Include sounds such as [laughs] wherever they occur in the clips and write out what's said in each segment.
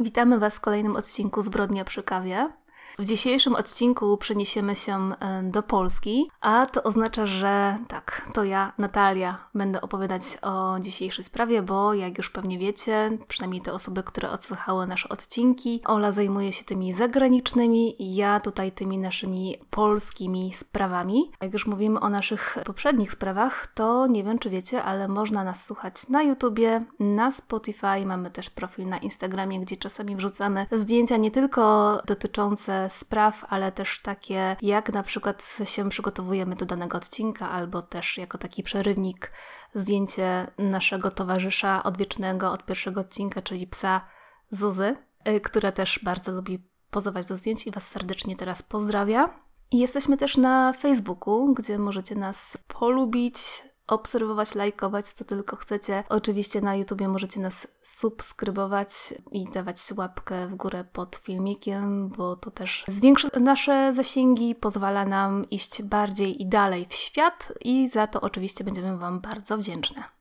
Witamy Was w kolejnym odcinku Zbrodnia przy kawie. W dzisiejszym odcinku przeniesiemy się do Polski, a to oznacza, że tak, to ja, Natalia, będę opowiadać o dzisiejszej sprawie, bo jak już pewnie wiecie, przynajmniej te osoby, które odsłuchały nasze odcinki, Ola zajmuje się tymi zagranicznymi, ja tutaj tymi naszymi polskimi sprawami. Jak już mówimy o naszych poprzednich sprawach, to nie wiem, czy wiecie, ale można nas słuchać na YouTubie, na Spotify, mamy też profil na Instagramie, gdzie czasami wrzucamy zdjęcia nie tylko dotyczące spraw, ale też takie, jak na przykład się przygotowujemy do danego odcinka, albo też jako taki przerywnik zdjęcie naszego towarzysza odwiecznego od pierwszego odcinka, czyli psa Zuzy, y, która też bardzo lubi pozować do zdjęć i Was serdecznie teraz pozdrawia. I jesteśmy też na Facebooku, gdzie możecie nas polubić, obserwować, lajkować, co tylko chcecie. Oczywiście na YouTubie możecie nas subskrybować i dawać łapkę w górę pod filmikiem, bo to też zwiększa nasze zasięgi, pozwala nam iść bardziej i dalej w świat i za to oczywiście będziemy Wam bardzo wdzięczne.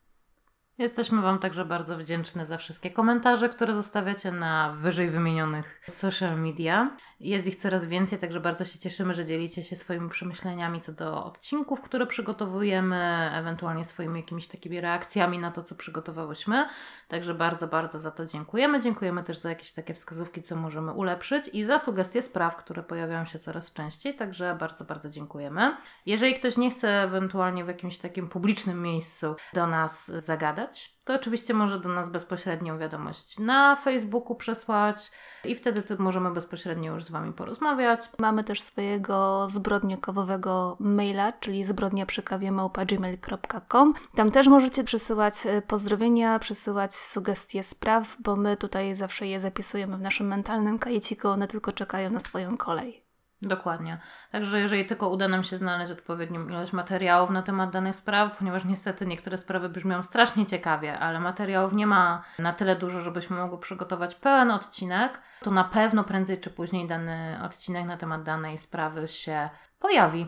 Jesteśmy Wam także bardzo wdzięczne za wszystkie komentarze, które zostawiacie na wyżej wymienionych social media. Jest ich coraz więcej, także bardzo się cieszymy, że dzielicie się swoimi przemyśleniami co do odcinków, które przygotowujemy, ewentualnie swoimi jakimiś takimi reakcjami na to, co przygotowałyśmy. Także bardzo, bardzo za to dziękujemy. Dziękujemy też za jakieś takie wskazówki, co możemy ulepszyć i za sugestie spraw, które pojawiają się coraz częściej. Także bardzo, bardzo dziękujemy. Jeżeli ktoś nie chce ewentualnie w jakimś takim publicznym miejscu do nas zagadać, to oczywiście może do nas bezpośrednią wiadomość na Facebooku przesłać i wtedy możemy bezpośrednio już z Wami porozmawiać. Mamy też swojego zbrodniokawowego maila, czyli zbrodnia przy Tam też możecie przesyłać e, pozdrowienia, przesyłać sugestie spraw, bo my tutaj zawsze je zapisujemy w naszym mentalnym kajeciku, one tylko czekają na swoją kolej. Dokładnie. Także jeżeli tylko uda nam się znaleźć odpowiednią ilość materiałów na temat danych spraw, ponieważ niestety niektóre sprawy brzmią strasznie ciekawie, ale materiałów nie ma na tyle dużo, żebyśmy mogli przygotować pełen odcinek, to na pewno prędzej czy później dany odcinek na temat danej sprawy się pojawi.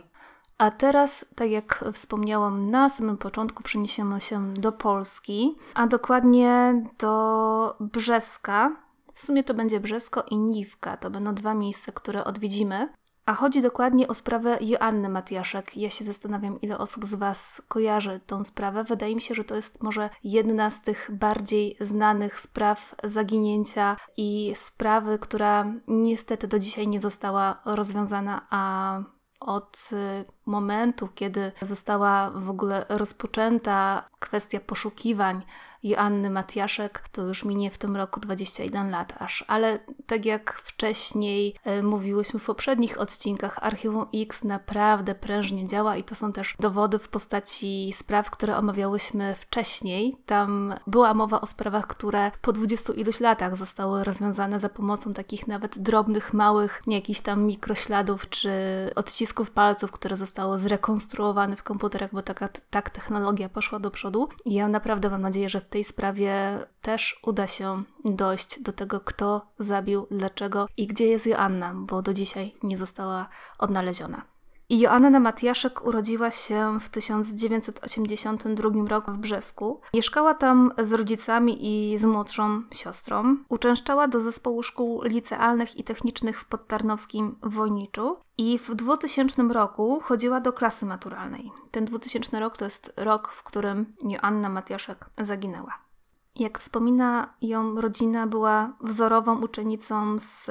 A teraz, tak jak wspomniałam na samym początku, przeniesiemy się do Polski, a dokładnie do Brzeska, w sumie to będzie Brzesko i Niwka. To będą dwa miejsca, które odwiedzimy. A chodzi dokładnie o sprawę Joanny Matiaszek. Ja się zastanawiam, ile osób z Was kojarzy tą sprawę. Wydaje mi się, że to jest może jedna z tych bardziej znanych spraw zaginięcia i sprawy, która niestety do dzisiaj nie została rozwiązana, a od y, momentu, kiedy została w ogóle rozpoczęta kwestia poszukiwań Joanny Matiaszek, to już minie w tym roku 21 lat aż. Ale tak jak wcześniej e, mówiłyśmy w poprzednich odcinkach, Archiwum X naprawdę prężnie działa i to są też dowody w postaci spraw, które omawiałyśmy wcześniej. Tam była mowa o sprawach, które po 20 iluś latach zostały rozwiązane za pomocą takich nawet drobnych, małych, jakichś tam mikrośladów czy odcisków palców, które zostały zrekonstruowane w komputerach, bo taka tak technologia poszła do przodu. I ja naprawdę mam nadzieję, że tej sprawie też uda się dojść do tego, kto zabił, dlaczego i gdzie jest Joanna, bo do dzisiaj nie została odnaleziona. I Joanna Matiaszek urodziła się w 1982 roku w Brzesku. Mieszkała tam z rodzicami i z młodszą siostrą. Uczęszczała do zespołu szkół licealnych i technicznych w Podtarnowskim Wojniczu i w 2000 roku chodziła do klasy maturalnej. Ten 2000 rok to jest rok, w którym Joanna Matiaszek zaginęła. Jak wspomina ją rodzina, była wzorową uczennicą z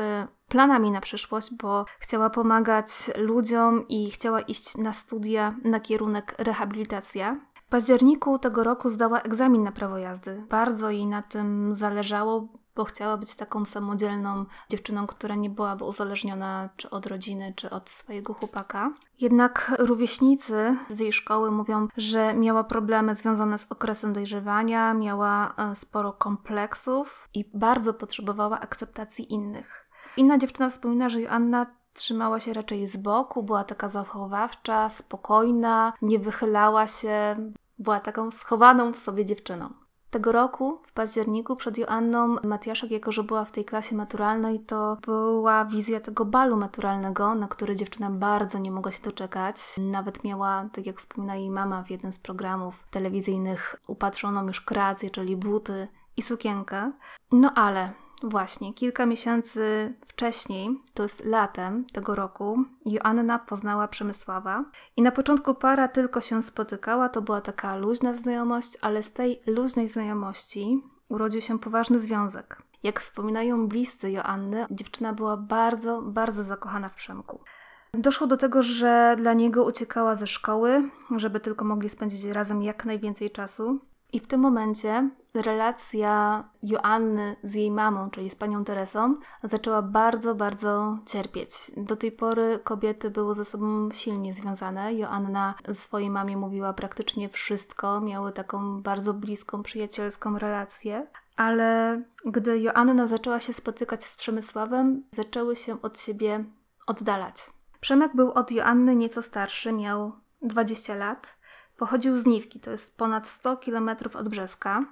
planami na przyszłość, bo chciała pomagać ludziom i chciała iść na studia na kierunek rehabilitacja. W październiku tego roku zdała egzamin na prawo jazdy. Bardzo jej na tym zależało, bo chciała być taką samodzielną dziewczyną, która nie byłaby uzależniona czy od rodziny, czy od swojego chłopaka. Jednak rówieśnicy z jej szkoły mówią, że miała problemy związane z okresem dojrzewania, miała e, sporo kompleksów i bardzo potrzebowała akceptacji innych. Inna dziewczyna wspomina, że Joanna trzymała się raczej z boku, była taka zachowawcza, spokojna, nie wychylała się, była taką schowaną w sobie dziewczyną. Tego roku, w październiku, przed Joanną Matiaszek, jako że była w tej klasie maturalnej, to była wizja tego balu maturalnego, na który dziewczyna bardzo nie mogła się doczekać. Nawet miała, tak jak wspomina jej mama w jednym z programów telewizyjnych, upatrzoną już kreację, czyli buty i sukienkę. No ale Właśnie, kilka miesięcy wcześniej, to jest latem tego roku, Joanna poznała Przemysława i na początku para tylko się spotykała, to była taka luźna znajomość, ale z tej luźnej znajomości urodził się poważny związek. Jak wspominają bliscy Joanny, dziewczyna była bardzo, bardzo zakochana w Przemku. Doszło do tego, że dla niego uciekała ze szkoły, żeby tylko mogli spędzić razem jak najwięcej czasu. I w tym momencie relacja Joanny z jej mamą, czyli z panią Teresą, zaczęła bardzo, bardzo cierpieć. Do tej pory kobiety były ze sobą silnie związane. Joanna swojej mamie mówiła praktycznie wszystko, miały taką bardzo bliską, przyjacielską relację. Ale gdy Joanna zaczęła się spotykać z Przemysławem, zaczęły się od siebie oddalać. Przemek był od Joanny nieco starszy, miał 20 lat. Pochodził z Niwki, to jest ponad 100 km od Brzeska.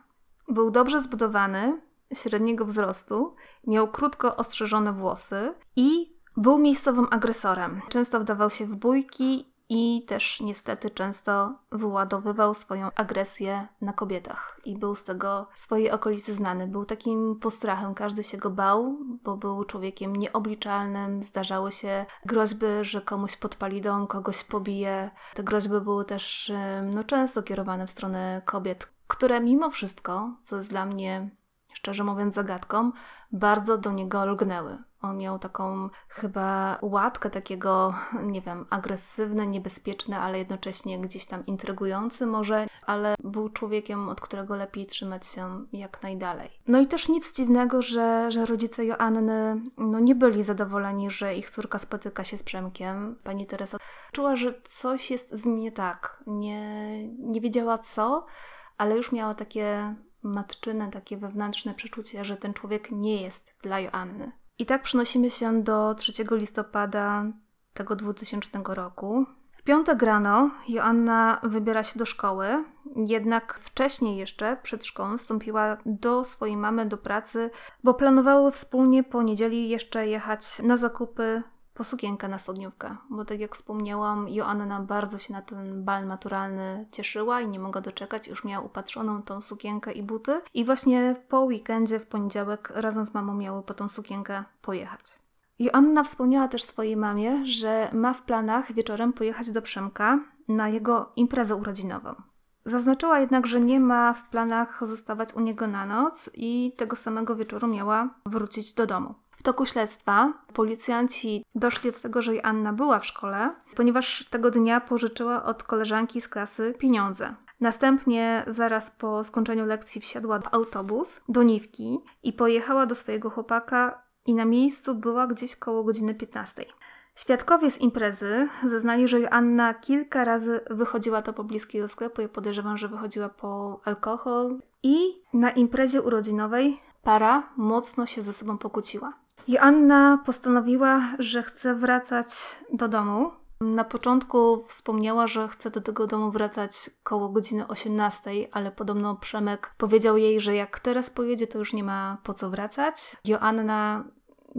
Był dobrze zbudowany, średniego wzrostu, miał krótko ostrzeżone włosy i był miejscowym agresorem. Często wdawał się w bójki i też niestety często wyładowywał swoją agresję na kobietach i był z tego swojej okolicy znany. Był takim postrachem, każdy się go bał, bo był człowiekiem nieobliczalnym. Zdarzały się groźby, że komuś podpali dom, kogoś pobije. Te groźby były też no, często kierowane w stronę kobiet, które mimo wszystko, co jest dla mnie szczerze mówiąc zagadką, bardzo do niego lgnęły. On miał taką chyba łatkę takiego, [laughs] nie wiem, agresywny, niebezpieczny, ale jednocześnie gdzieś tam intrygujący może, ale był człowiekiem, od którego lepiej trzymać się jak najdalej. No i też nic dziwnego, że, że rodzice Joanny no, nie byli zadowoleni, że ich córka spotyka się z Przemkiem. Pani Teresa czuła, że coś jest z nim nie tak. Nie, nie wiedziała co, ale już miała takie matczyne, takie wewnętrzne przeczucie, że ten człowiek nie jest dla Joanny. I tak przenosimy się do 3 listopada tego 2000 roku. W piątek rano Joanna wybiera się do szkoły, jednak wcześniej jeszcze, przed szkołą, wstąpiła do swojej mamy do pracy, bo planowały wspólnie po niedzieli jeszcze jechać na zakupy po sukienkę na studniówkę, bo tak jak wspomniałam, Joanna bardzo się na ten bal maturalny cieszyła i nie mogła doczekać, już miała upatrzoną tą sukienkę i buty i właśnie po weekendzie w poniedziałek razem z mamą miały po tą sukienkę pojechać. Joanna wspomniała też swojej mamie, że ma w planach wieczorem pojechać do Przemka na jego imprezę urodzinową. Zaznaczyła jednak, że nie ma w planach zostawać u niego na noc i tego samego wieczoru miała wrócić do domu. Toku śledztwa policjanci doszli do tego, że Anna była w szkole, ponieważ tego dnia pożyczyła od koleżanki z klasy pieniądze. Następnie, zaraz po skończeniu lekcji, wsiadła w autobus do Niwki i pojechała do swojego chłopaka i na miejscu była gdzieś koło godziny 15. Świadkowie z imprezy zeznali, że Joanna kilka razy wychodziła do pobliskiego sklepu. Ja podejrzewam, że wychodziła po alkohol. I na imprezie urodzinowej para mocno się ze sobą pokłóciła. Joanna postanowiła, że chce wracać do domu. Na początku wspomniała, że chce do tego domu wracać koło godziny 18, ale podobno Przemek powiedział jej, że jak teraz pojedzie, to już nie ma po co wracać. Joanna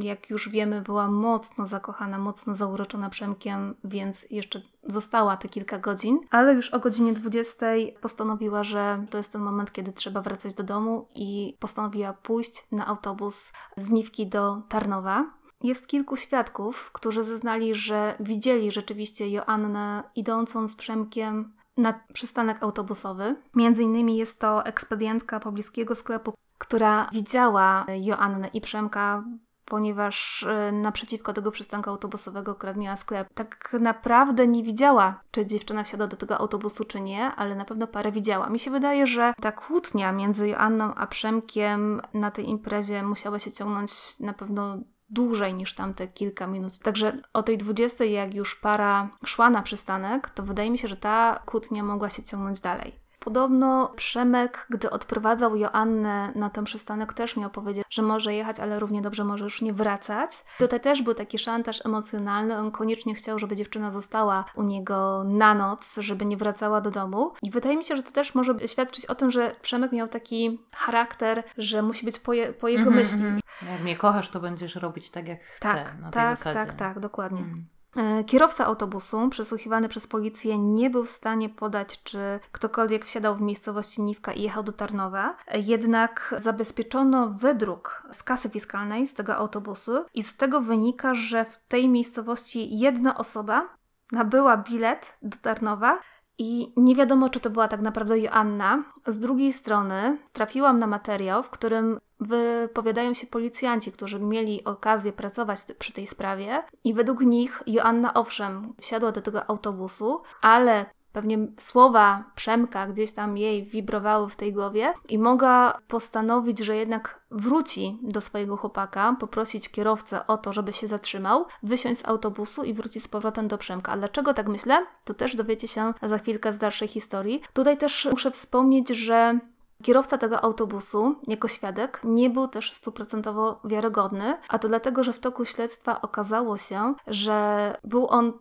jak już wiemy, była mocno zakochana, mocno zauroczona Przemkiem, więc jeszcze została te kilka godzin, ale już o godzinie 20 postanowiła, że to jest ten moment, kiedy trzeba wracać do domu i postanowiła pójść na autobus z Niwki do Tarnowa. Jest kilku świadków, którzy zeznali, że widzieli rzeczywiście Joannę idącą z Przemkiem na przystanek autobusowy. Między innymi jest to ekspedientka pobliskiego sklepu, która widziała Joannę i Przemka ponieważ e, naprzeciwko tego przystanku autobusowego akurat miała sklep. Tak naprawdę nie widziała, czy dziewczyna wsiadła do tego autobusu, czy nie, ale na pewno parę widziała. Mi się wydaje, że ta kłótnia między Joanną a Przemkiem na tej imprezie musiała się ciągnąć na pewno dłużej niż tamte kilka minut. Także o tej 20, jak już para szła na przystanek, to wydaje mi się, że ta kłótnia mogła się ciągnąć dalej. Podobno Przemek, gdy odprowadzał Joannę na ten przystanek, też miał powiedzieć, że może jechać, ale równie dobrze może już nie wracać. Tutaj też był taki szantaż emocjonalny. On koniecznie chciał, żeby dziewczyna została u niego na noc, żeby nie wracała do domu. I wydaje mi się, że to też może świadczyć o tym, że Przemek miał taki charakter, że musi być po, je, po jego mm -hmm, myśli. Jak mnie kochasz, to będziesz robić tak, jak chcę. Tak, na tak, zasadzie. tak, tak, dokładnie. Mm. E, kierowca autobusu, przesłuchiwany przez policję, nie był w stanie podać, czy ktokolwiek wsiadał w miejscowości Niwka i jechał do Tarnowa. Jednak zabezpieczono wydruk z kasy fiskalnej z tego autobusu i z tego wynika, że w tej miejscowości jedna osoba nabyła bilet do Tarnowa i nie wiadomo, czy to była tak naprawdę Joanna. Z drugiej strony trafiłam na materiał, w którym wypowiadają się policjanci, którzy mieli okazję pracować przy tej sprawie, i według nich Joanna owszem wsiadła do tego autobusu, ale pewnie słowa Przemka gdzieś tam jej wibrowały w tej głowie i mogła postanowić, że jednak wróci do swojego chłopaka, poprosić kierowcę o to, żeby się zatrzymał, wysiąść z autobusu i wrócić z powrotem do Przemka. A dlaczego tak myślę? To też dowiecie się za chwilkę z dalszej historii. Tutaj też muszę wspomnieć, że Kierowca tego autobusu, jako świadek, nie był też stuprocentowo wiarygodny, a to dlatego, że w toku śledztwa okazało się, że był on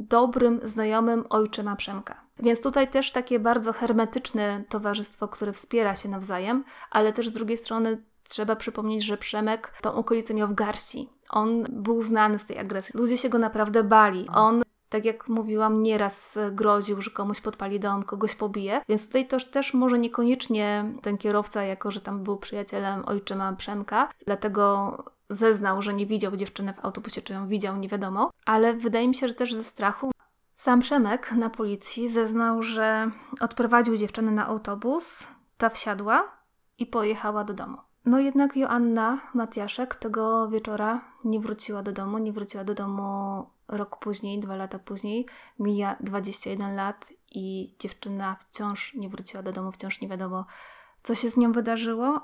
dobrym znajomym ojczyma Przemka. Więc tutaj też takie bardzo hermetyczne towarzystwo, które wspiera się nawzajem, ale też z drugiej strony trzeba przypomnieć, że Przemek tą okolicę miał w garści. On był znany z tej agresji. Ludzie się go naprawdę bali. On tak jak mówiłam, nieraz groził, że komuś podpali dom, kogoś pobije, więc tutaj też, też może niekoniecznie ten kierowca, jako że tam był przyjacielem ojczyma Przemka, dlatego zeznał, że nie widział dziewczyny w autobusie, czy ją widział, nie wiadomo, ale wydaje mi się, że też ze strachu. Sam Przemek na policji zeznał, że odprowadził dziewczynę na autobus, ta wsiadła i pojechała do domu. No jednak Joanna Matiaszek tego wieczora nie wróciła do domu, nie wróciła do domu rok później, dwa lata później. Mija 21 lat i dziewczyna wciąż nie wróciła do domu, wciąż nie wiadomo, co się z nią wydarzyło,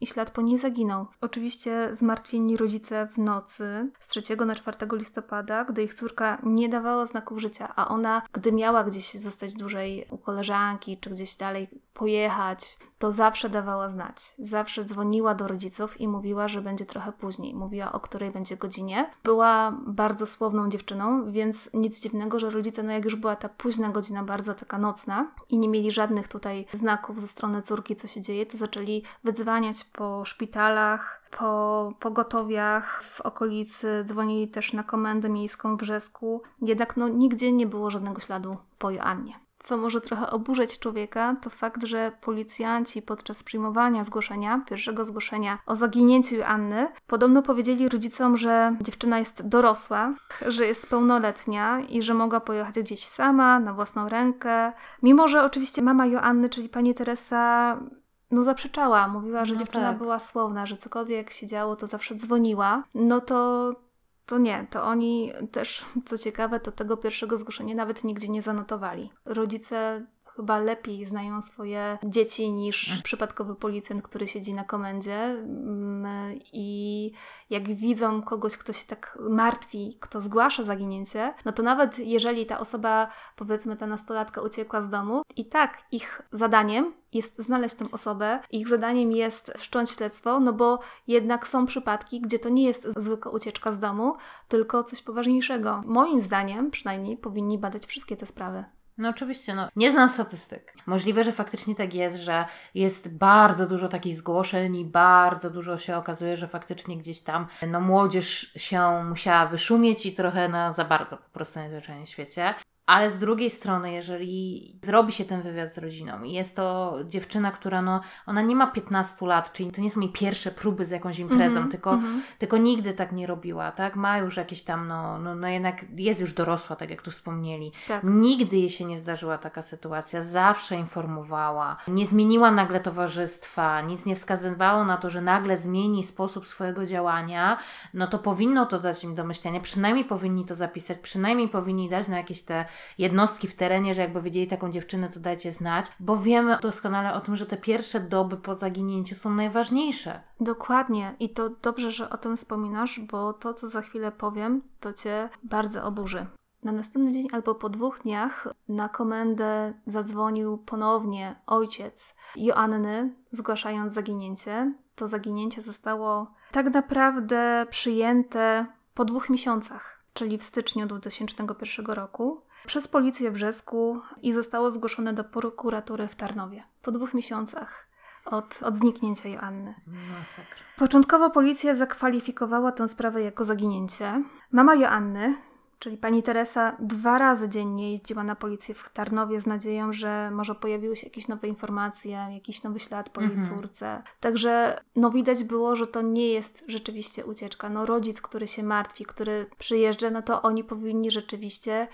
i ślad po niej zaginął. Oczywiście zmartwieni rodzice w nocy z 3 na 4 listopada, gdy ich córka nie dawała znaków życia, a ona, gdy miała gdzieś zostać dłużej u koleżanki, czy gdzieś dalej pojechać, to zawsze dawała znać. Zawsze dzwoniła do rodziców i mówiła, że będzie trochę później. Mówiła, o której będzie godzinie. Była bardzo słowną dziewczyną, więc nic dziwnego, że rodzice, no jak już była ta późna godzina, bardzo taka nocna i nie mieli żadnych tutaj znaków ze strony córki, co się dzieje, to zaczęli wydzwaniać po szpitalach, po pogotowiach w okolicy, dzwonili też na komendę miejską w Brzesku. Jednak no, nigdzie nie było żadnego śladu po Joannie co może trochę oburzyć człowieka, to fakt, że policjanci podczas przyjmowania zgłoszenia, pierwszego zgłoszenia o zaginięciu Anny, podobno powiedzieli rodzicom, że dziewczyna jest dorosła, że jest pełnoletnia i że mogła pojechać gdzieś sama, na własną rękę. Mimo, że oczywiście mama Joanny, czyli pani Teresa, no zaprzeczała, mówiła, że no dziewczyna tak. była słowna, że cokolwiek się działo, to zawsze dzwoniła, no to to nie, to oni też, co ciekawe, to tego pierwszego zgłoszenia nawet nigdzie nie zanotowali. Rodzice chyba lepiej znają swoje dzieci niż mm. przypadkowy policjant, który siedzi na komendzie mm, i jak widzą kogoś, kto się tak martwi, kto zgłasza zaginięcie, no to nawet jeżeli ta osoba, powiedzmy ta nastolatka uciekła z domu, i tak ich zadaniem jest znaleźć tę osobę, ich zadaniem jest wszcząć śledztwo, no bo jednak są przypadki, gdzie to nie jest zwykła ucieczka z domu, tylko coś poważniejszego. Moim zdaniem przynajmniej powinni badać wszystkie te sprawy. No oczywiście, no nie znam statystyk. Możliwe, że faktycznie tak jest, że jest bardzo dużo takich zgłoszeń i bardzo dużo się okazuje, że faktycznie gdzieś tam no młodzież się musiała wyszumieć i trochę na za bardzo po prostu na zwyczajnym świecie. Ale z drugiej strony, jeżeli zrobi się ten wywiad z rodziną i jest to dziewczyna, która no, ona nie ma 15 lat, czyli to nie są jej pierwsze próby z jakąś imprezą, mm -hmm, tylko, mm -hmm. tylko nigdy tak nie robiła, tak? Ma już jakieś tam, no, no, no jednak jest już dorosła, tak jak tu wspomnieli. Tak. Nigdy jej się nie zdarzyła taka sytuacja, zawsze informowała, nie zmieniła nagle towarzystwa, nic nie wskazywało na to, że nagle zmieni sposób swojego działania, no to powinno to dać im do myślenia, przynajmniej powinni to zapisać, przynajmniej powinni dać na jakieś te jednostki w terenie, że jakby widzieli taką dziewczynę, to dajcie znać, bo wiemy doskonale o tym, że te pierwsze doby po zaginięciu są najważniejsze. Dokładnie i to dobrze, że o tym wspominasz, bo to, co za chwilę powiem, to Cię bardzo oburzy. Na następny dzień albo po dwóch dniach na komendę zadzwonił ponownie ojciec Joanny, zgłaszając zaginięcie. To zaginięcie zostało tak naprawdę przyjęte po dwóch miesiącach, czyli w styczniu 2001 roku przez policję w Brzesku i zostało zgłoszone do prokuratury w Tarnowie po dwóch miesiącach od, od zniknięcia Joanny. Masakra. Początkowo policja zakwalifikowała tę sprawę jako zaginięcie. Mama Joanny, Czyli pani Teresa dwa razy dziennie jeździła na policję w Tarnowie z nadzieją, że może pojawiły się jakieś nowe informacje, jakiś nowy ślad po jej Mhm. córce. Także no widać było, że to nie jest rzeczywiście ucieczka. No rodzic, który się martwi, który przyjeżdża, no to oni powinni rzeczywiście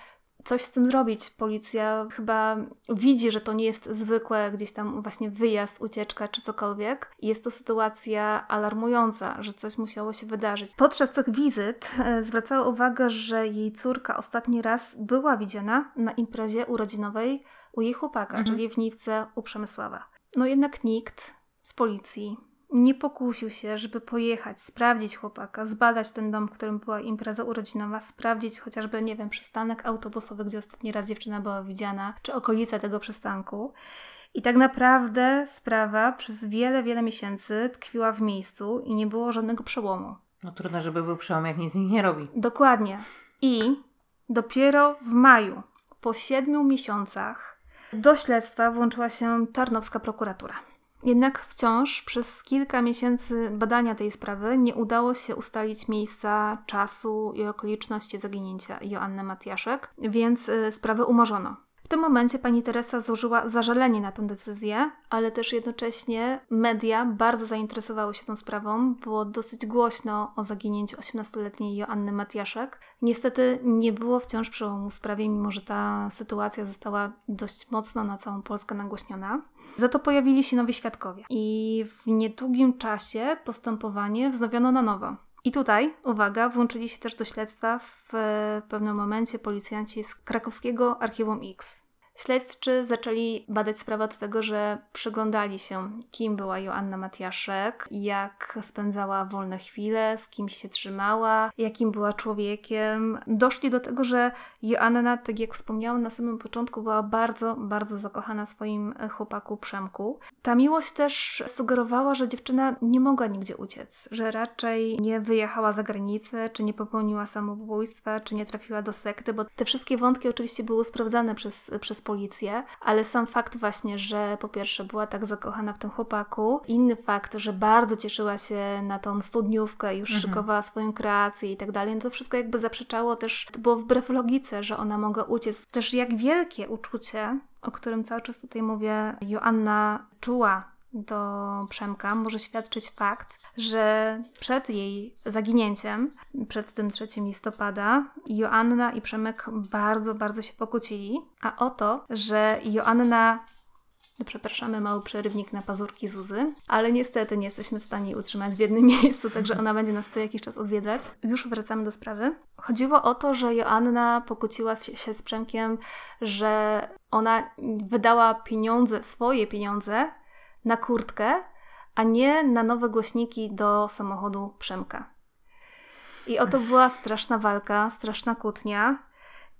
coś z tym zrobić. Policja chyba widzi, że to nie jest zwykłe gdzieś tam właśnie wyjazd, ucieczka czy cokolwiek. Jest to sytuacja alarmująca, że coś musiało się wydarzyć. Podczas tych wizyt e, zwracała uwagę, że jej córka ostatni raz była widziana na imprezie urodzinowej u jej chłopaka, Mhm. czyli w Niwce u Przemysława. No jednak nikt z policji nie pokusił się, żeby pojechać, sprawdzić chłopaka, zbadać ten dom, w którym była impreza urodzinowa, sprawdzić chociażby, nie wiem, przystanek autobusowy, gdzie ostatni raz dziewczyna była widziana, czy okolice tego przystanku. I tak naprawdę sprawa przez wiele, wiele miesięcy tkwiła w miejscu i nie było żadnego przełomu. No trudno, żeby był przełom, jak nic z nich nie robi. Dokładnie. I dopiero w maju, po siedmiu miesiącach, do śledztwa włączyła się Tarnowska prokuratura. Jednak wciąż przez kilka miesięcy badania tej sprawy nie udało się ustalić miejsca, czasu i okoliczności zaginięcia Joanny Matiaszek, więc y, sprawę umorzono. Tym momencie pani Teresa złożyła zażalenie na tę decyzję, ale też jednocześnie media bardzo zainteresowały się tą sprawą. Było dosyć głośno o zaginięciu 18-letniej Joanny Matiaszek. Niestety nie było wciąż przełomu w sprawie, mimo że ta sytuacja została dość mocno na całą Polskę nagłośniona. Za to pojawili się nowi świadkowie i w niedługim czasie postępowanie wznowiono na nowo. I tutaj, uwaga, włączyli się też do śledztwa w pewnym momencie policjanci z krakowskiego Archiwum X. Śledczy zaczęli badać sprawę od tego, że przyglądali się, kim była Joanna Matiaszek, jak spędzała wolne chwile, z kim się trzymała, jakim była człowiekiem. Doszli do tego, że Joanna, tak jak wspomniałam na samym początku, była bardzo, bardzo zakochana swoim chłopaku Przemku. Ta miłość też sugerowała, że dziewczyna nie mogła nigdzie uciec, że raczej nie wyjechała za granicę, czy nie popełniła samobójstwa, czy nie trafiła do sekty, bo te wszystkie wątki oczywiście były sprawdzane przez, przez policję, ale sam fakt właśnie, że po pierwsze była tak zakochana w tym chłopaku, inny fakt, że bardzo cieszyła się na tą studniówkę, już Mhm. szykowała swoją kreację i tak dalej, no to wszystko jakby zaprzeczało też, to było wbrew logice, że ona mogła uciec. Też jak wielkie uczucie, o którym cały czas tutaj mówię, Joanna czuła do Przemka może świadczyć fakt, że przed jej zaginięciem, przed tym 3 listopada, Joanna i Przemek bardzo, bardzo się pokłócili. A o to, że Joanna Przepraszamy, mały przerywnik na pazurki Zuzy, ale niestety nie jesteśmy w stanie utrzymać w jednym [laughs] miejscu, także ona będzie nas co jakiś czas odwiedzać. Już wracamy do sprawy. Chodziło o to, że Joanna pokłóciła się z Przemkiem, że ona wydała pieniądze, swoje pieniądze na kurtkę, a nie na nowe głośniki do samochodu Przemka. I oto była straszna walka, straszna kłótnia.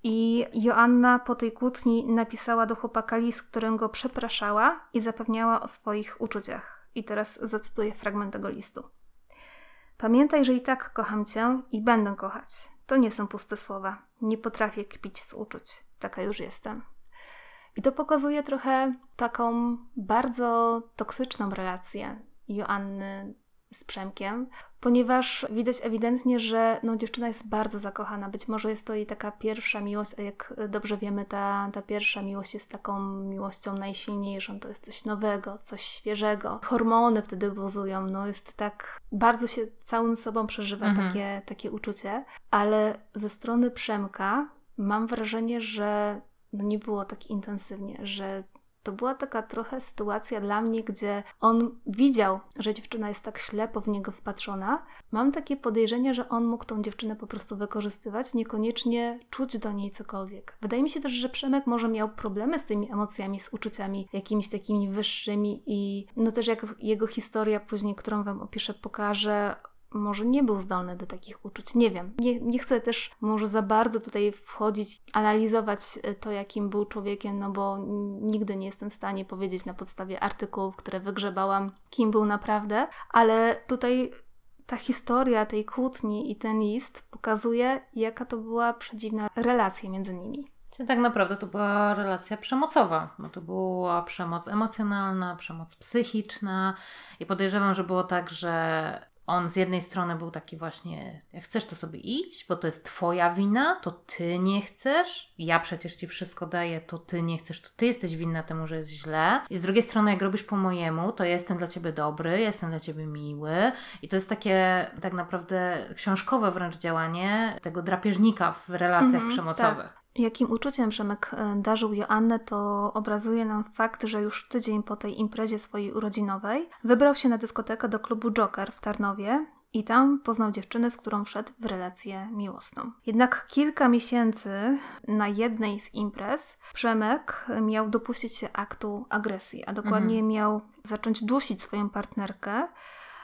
I Joanna po tej kłótni napisała do chłopaka list, którym go przepraszała i zapewniała o swoich uczuciach. I teraz zacytuję fragment tego listu. Pamiętaj, że i tak kocham cię i będę kochać. To nie są puste słowa. Nie potrafię kpić z uczuć. Taka już jestem. I to pokazuje trochę taką bardzo toksyczną relację Joanny z Przemkiem, ponieważ widać ewidentnie, że no, dziewczyna jest bardzo zakochana. Być może jest to jej taka pierwsza miłość, a jak dobrze wiemy, ta, ta pierwsza miłość jest taką miłością najsilniejszą. To jest coś nowego, coś świeżego. Hormony wtedy buzują, no jest tak, bardzo się całym sobą przeżywa Mhm. takie, takie uczucie, ale ze strony Przemka mam wrażenie, że no nie było tak intensywnie, że to była taka trochę sytuacja dla mnie, gdzie on widział, że dziewczyna jest tak ślepo w niego wpatrzona. Mam takie podejrzenie, że on mógł tą dziewczynę po prostu wykorzystywać, niekoniecznie czuć do niej cokolwiek. Wydaje mi się też, że Przemek może miał problemy z tymi emocjami, z uczuciami jakimiś takimi wyższymi i no też jak jego historia później, którą Wam opiszę, pokaże, może nie był zdolny do takich uczuć. Nie wiem. Nie, nie chcę też może za bardzo tutaj wchodzić, analizować e, to, jakim był człowiekiem, no bo nigdy nie jestem w stanie powiedzieć na podstawie artykułów, które wygrzebałam, kim był naprawdę, ale tutaj ta historia tej kłótni i ten list pokazuje, jaka to była przedziwna relacja między nimi. Czyli tak naprawdę to była relacja przemocowa, bo to była przemoc emocjonalna, przemoc psychiczna i podejrzewam, że było tak, że on z jednej strony był taki właśnie, jak chcesz to sobie idź, bo to jest twoja wina, to ty nie chcesz, ja przecież ci wszystko daję, to ty nie chcesz, to ty jesteś winna temu, że jest źle. I z drugiej strony, jak robisz po mojemu, to ja jestem dla ciebie dobry, jestem dla ciebie miły. I to jest takie tak naprawdę książkowe wręcz działanie tego drapieżnika w relacjach Mhm, przemocowych. tak. Jakim uczuciem Przemek e, darzył Joannę, to obrazuje nam fakt, że już tydzień po tej imprezie swojej urodzinowej wybrał się na dyskotekę do klubu Joker w Tarnowie i tam poznał dziewczynę, z którą wszedł w relację miłosną. Jednak kilka miesięcy na jednej z imprez Przemek miał dopuścić się aktu agresji, a dokładnie miał zacząć dusić swoją partnerkę.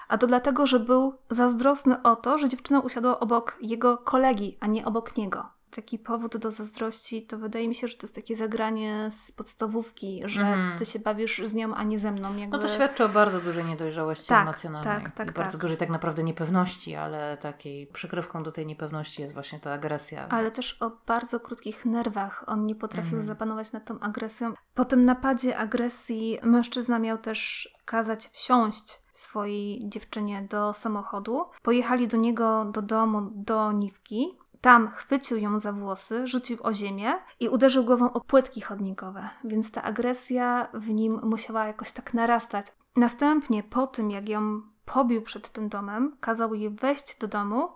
A to dlatego, że był zazdrosny o to, że dziewczyna usiadła obok jego kolegi, a nie obok niego. Taki powód do zazdrości to wydaje mi się, że to jest takie zagranie z podstawówki, że Mhm. ty się bawisz z nią, a nie ze mną. Jakby... No to świadczy o bardzo dużej niedojrzałości Tak, emocjonalnej. tak, tak, I bardzo tak. dużej tak naprawdę niepewności, ale takiej przykrywką do tej niepewności jest właśnie ta agresja. Ale też o bardzo krótkich nerwach. On nie potrafił Mhm. zapanować nad tą agresją. Po tym napadzie agresji mężczyzna miał też kazać wsiąść swojej dziewczynie do samochodu. Pojechali do niego do domu, do Niwki. Tam chwycił ją za włosy, rzucił o ziemię i uderzył głową o płytki chodnikowe, więc ta agresja w nim musiała jakoś tak narastać. Następnie, po tym jak ją pobił przed tym domem, kazał jej wejść do domu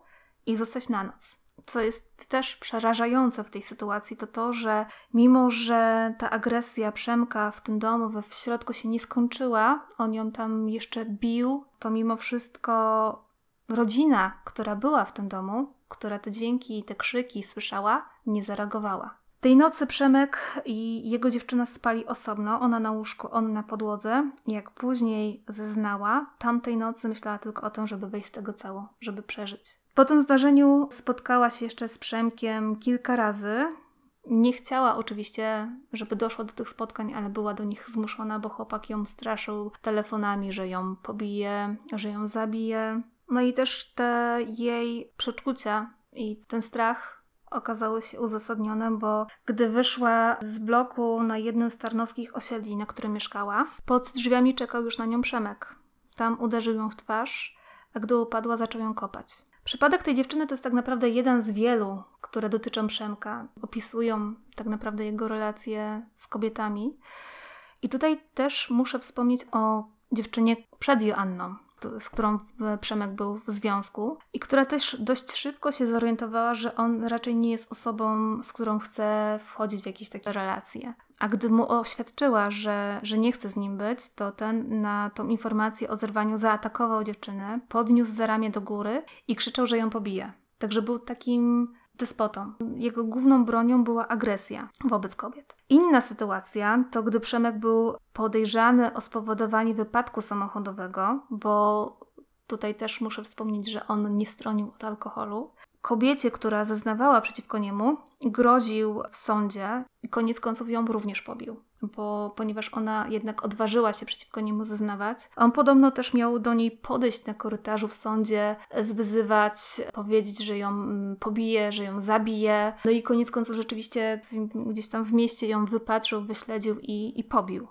i zostać na noc. Co jest też przerażające w tej sytuacji, to to, że mimo, że ta agresja Przemka w tym domu, w środku się nie skończyła, on ją tam jeszcze bił, to mimo wszystko rodzina, która była w tym domu, która te dźwięki i te krzyki słyszała, nie zareagowała. Tej nocy Przemek i jego dziewczyna spali osobno, ona na łóżku, on na podłodze. Jak później zeznała, tamtej nocy myślała tylko o tym, żeby wyjść z tego cało, żeby przeżyć. Po tym zdarzeniu spotkała się jeszcze z Przemkiem kilka razy. Nie chciała oczywiście, żeby doszło do tych spotkań, ale była do nich zmuszona, bo chłopak ją straszył telefonami, że ją pobije, że ją zabije. No i też te jej przeczucia i ten strach okazały się uzasadnione, bo gdy wyszła z bloku na jednym z tarnowskich osiedli, na którym mieszkała, pod drzwiami czekał już na nią Przemek. Tam uderzył ją w twarz, a gdy upadła, zaczął ją kopać. Przypadek tej dziewczyny to jest tak naprawdę jeden z wielu, które dotyczą Przemka. Opisują tak naprawdę jego relacje z kobietami. I tutaj też muszę wspomnieć o dziewczynie przed Joanną, z którą Przemek był w związku i która też dość szybko się zorientowała, że on raczej nie jest osobą, z którą chce wchodzić w jakieś takie relacje. A gdy mu oświadczyła, że, że nie chce z nim być, to ten na tą informację o zerwaniu zaatakował dziewczynę, podniósł za ramię do góry i krzyczał, że ją pobije. Także był takim despotą. Jego główną bronią była agresja wobec kobiet. Inna sytuacja to gdy Przemek był podejrzany o spowodowanie wypadku samochodowego, bo tutaj też muszę wspomnieć, że on nie stronił od alkoholu. Kobiecie, która zeznawała przeciwko niemu, groził w sądzie i koniec końców ją również pobił. Bo, ponieważ ona jednak odważyła się przeciwko niemu zeznawać. On podobno też miał do niej podejść na korytarzu w sądzie, zwyzywać, powiedzieć, że ją mm, pobije, że ją zabije. No i koniec końców rzeczywiście gdzieś tam w mieście ją wypatrzył, wyśledził i, i pobił.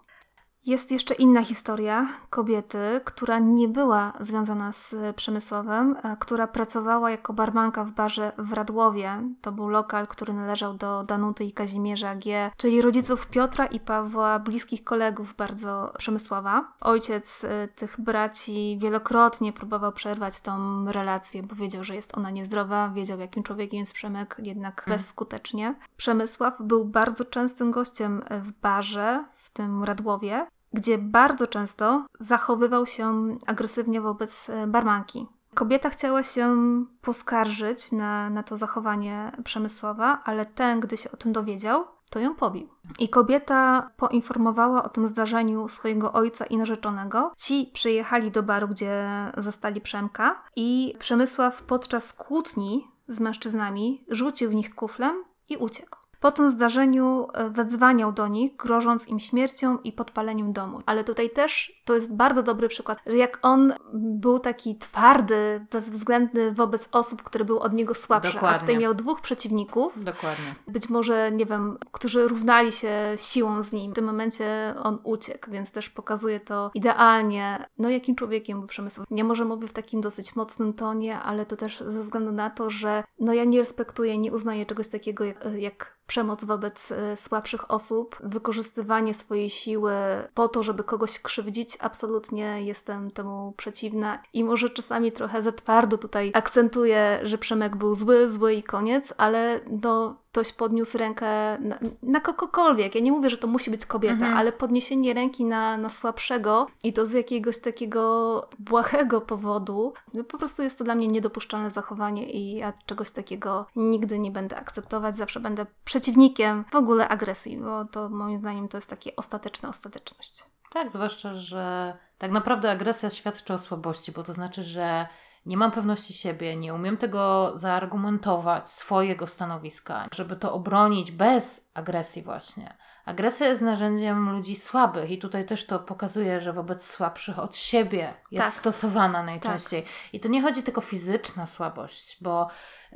Jest jeszcze inna historia kobiety, która nie była związana z Przemysłowem, a która pracowała jako barmanka w barze w Radłowie. To był lokal, który należał do Danuty i Kazimierza G., czyli rodziców Piotra i Pawła, bliskich kolegów bardzo Przemysława. Ojciec y, tych braci wielokrotnie próbował przerwać tą relację, bo wiedział, że jest ona niezdrowa, wiedział, jakim człowiekiem jest Przemek, jednak bezskutecznie. Przemysław był bardzo częstym gościem w barze w tym Radłowie, gdzie bardzo często zachowywał się agresywnie wobec e, barmanki. Kobieta chciała się poskarżyć na, na to zachowanie Przemysława, ale ten, gdy się o tym dowiedział, to ją pobił. I kobieta poinformowała o tym zdarzeniu swojego ojca i narzeczonego. Ci przyjechali do baru, gdzie zastali Przemka i Przemysław podczas kłótni z mężczyznami rzucił w nich kuflem i uciekł. Po tym zdarzeniu e, wezwaniał do nich, grożąc im śmiercią i podpaleniem domu. Ale tutaj też to jest bardzo dobry przykład, że jak on był taki twardy, bezwzględny wobec osób, które były od niego słabsze, Dokładnie. a tutaj miał dwóch przeciwników, Dokładnie. być może, nie wiem, którzy równali się siłą z nim. W tym momencie on uciekł, więc też pokazuje to idealnie, no jakim człowiekiem był Przemysław. Nie może mówię w takim dosyć mocnym tonie, ale to też ze względu na to, że no ja nie respektuję, nie uznaję czegoś takiego jak, jak przemoc wobec e, słabszych osób, wykorzystywanie swojej siły po to, żeby kogoś krzywdzić, absolutnie jestem temu przeciwna. I może czasami trochę za twardo tutaj akcentuję, że Przemek był zły, zły i koniec, ale no ktoś podniósł rękę na, na kogokolwiek. Ja nie mówię, że to musi być kobieta, Mhm. ale podniesienie ręki na, na słabszego i to z jakiegoś takiego błahego powodu, no po prostu jest to dla mnie niedopuszczalne zachowanie i ja czegoś takiego nigdy nie będę akceptować. Zawsze będę przeciwnikiem w ogóle agresji, bo to moim zdaniem to jest takie ostateczna ostateczność. Tak, zwłaszcza, że tak naprawdę agresja świadczy o słabości, bo to znaczy, że nie mam pewności siebie, nie umiem tego zaargumentować, swojego stanowiska, żeby to obronić bez agresji, właśnie. Agresja jest narzędziem ludzi słabych, i tutaj też to pokazuje, że wobec słabszych od siebie jest Tak. stosowana najczęściej. I to nie chodzi tylko o fizyczna słabość, bo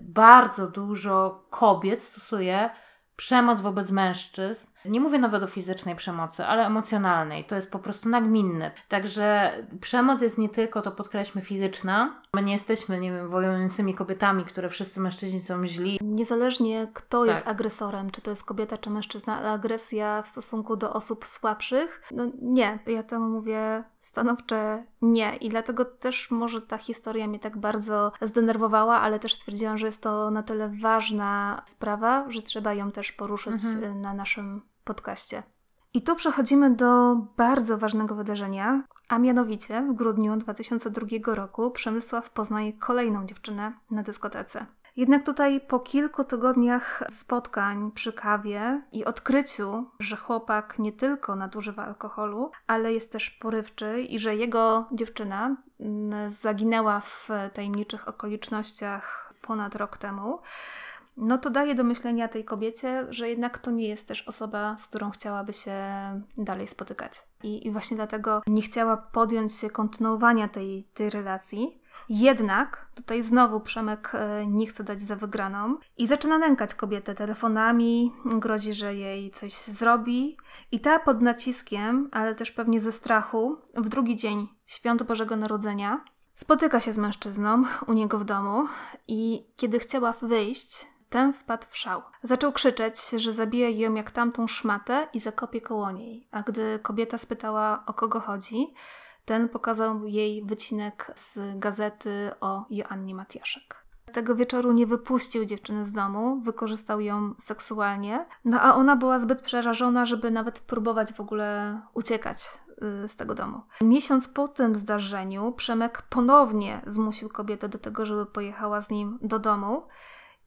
bardzo dużo kobiet stosuje przemoc wobec mężczyzn. Nie mówię nawet o fizycznej przemocy, ale emocjonalnej. To jest po prostu nagminne. Także przemoc jest nie tylko, to podkreślmy, fizyczna. My nie jesteśmy, nie wiem, wojującymi kobietami, które wszyscy mężczyźni są źli. Niezależnie kto Tak. jest agresorem, czy to jest kobieta, czy mężczyzna, ale agresja w stosunku do osób słabszych, no nie, ja temu mówię stanowcze nie. I dlatego też może ta historia mnie tak bardzo zdenerwowała, ale też stwierdziłam, że jest to na tyle ważna sprawa, że trzeba ją też poruszyć Mhm. na naszym podcaście. I tu przechodzimy do bardzo ważnego wydarzenia, a mianowicie w grudniu 2002 roku Przemysław poznaje kolejną dziewczynę na dyskotece. Jednak tutaj po kilku tygodniach spotkań przy kawie i odkryciu, że chłopak nie tylko nadużywa alkoholu, ale jest też porywczy i że jego dziewczyna mm, zaginęła w tajemniczych okolicznościach ponad rok temu, no to daje do myślenia tej kobiecie, że jednak to nie jest też osoba, z którą chciałaby się dalej spotykać. I, i właśnie dlatego nie chciała podjąć się kontynuowania tej, tej relacji. Jednak tutaj znowu Przemek e, nie chce dać za wygraną i zaczyna nękać kobietę telefonami, grozi, że jej coś zrobi. I ta pod naciskiem, ale też pewnie ze strachu, w drugi dzień świąt Bożego Narodzenia spotyka się z mężczyzną u niego w domu i kiedy chciała wyjść, ten wpadł w szał. Zaczął krzyczeć, że zabije ją jak tamtą szmatę i zakopie koło niej. A gdy kobieta spytała, o kogo chodzi, ten pokazał jej wycinek z gazety o Joannie Matiaszek. Tego wieczoru nie wypuścił dziewczyny z domu, wykorzystał ją seksualnie, no a ona była zbyt przerażona, żeby nawet próbować w ogóle uciekać y, z tego domu. Miesiąc po tym zdarzeniu Przemek ponownie zmusił kobietę do tego, żeby pojechała z nim do domu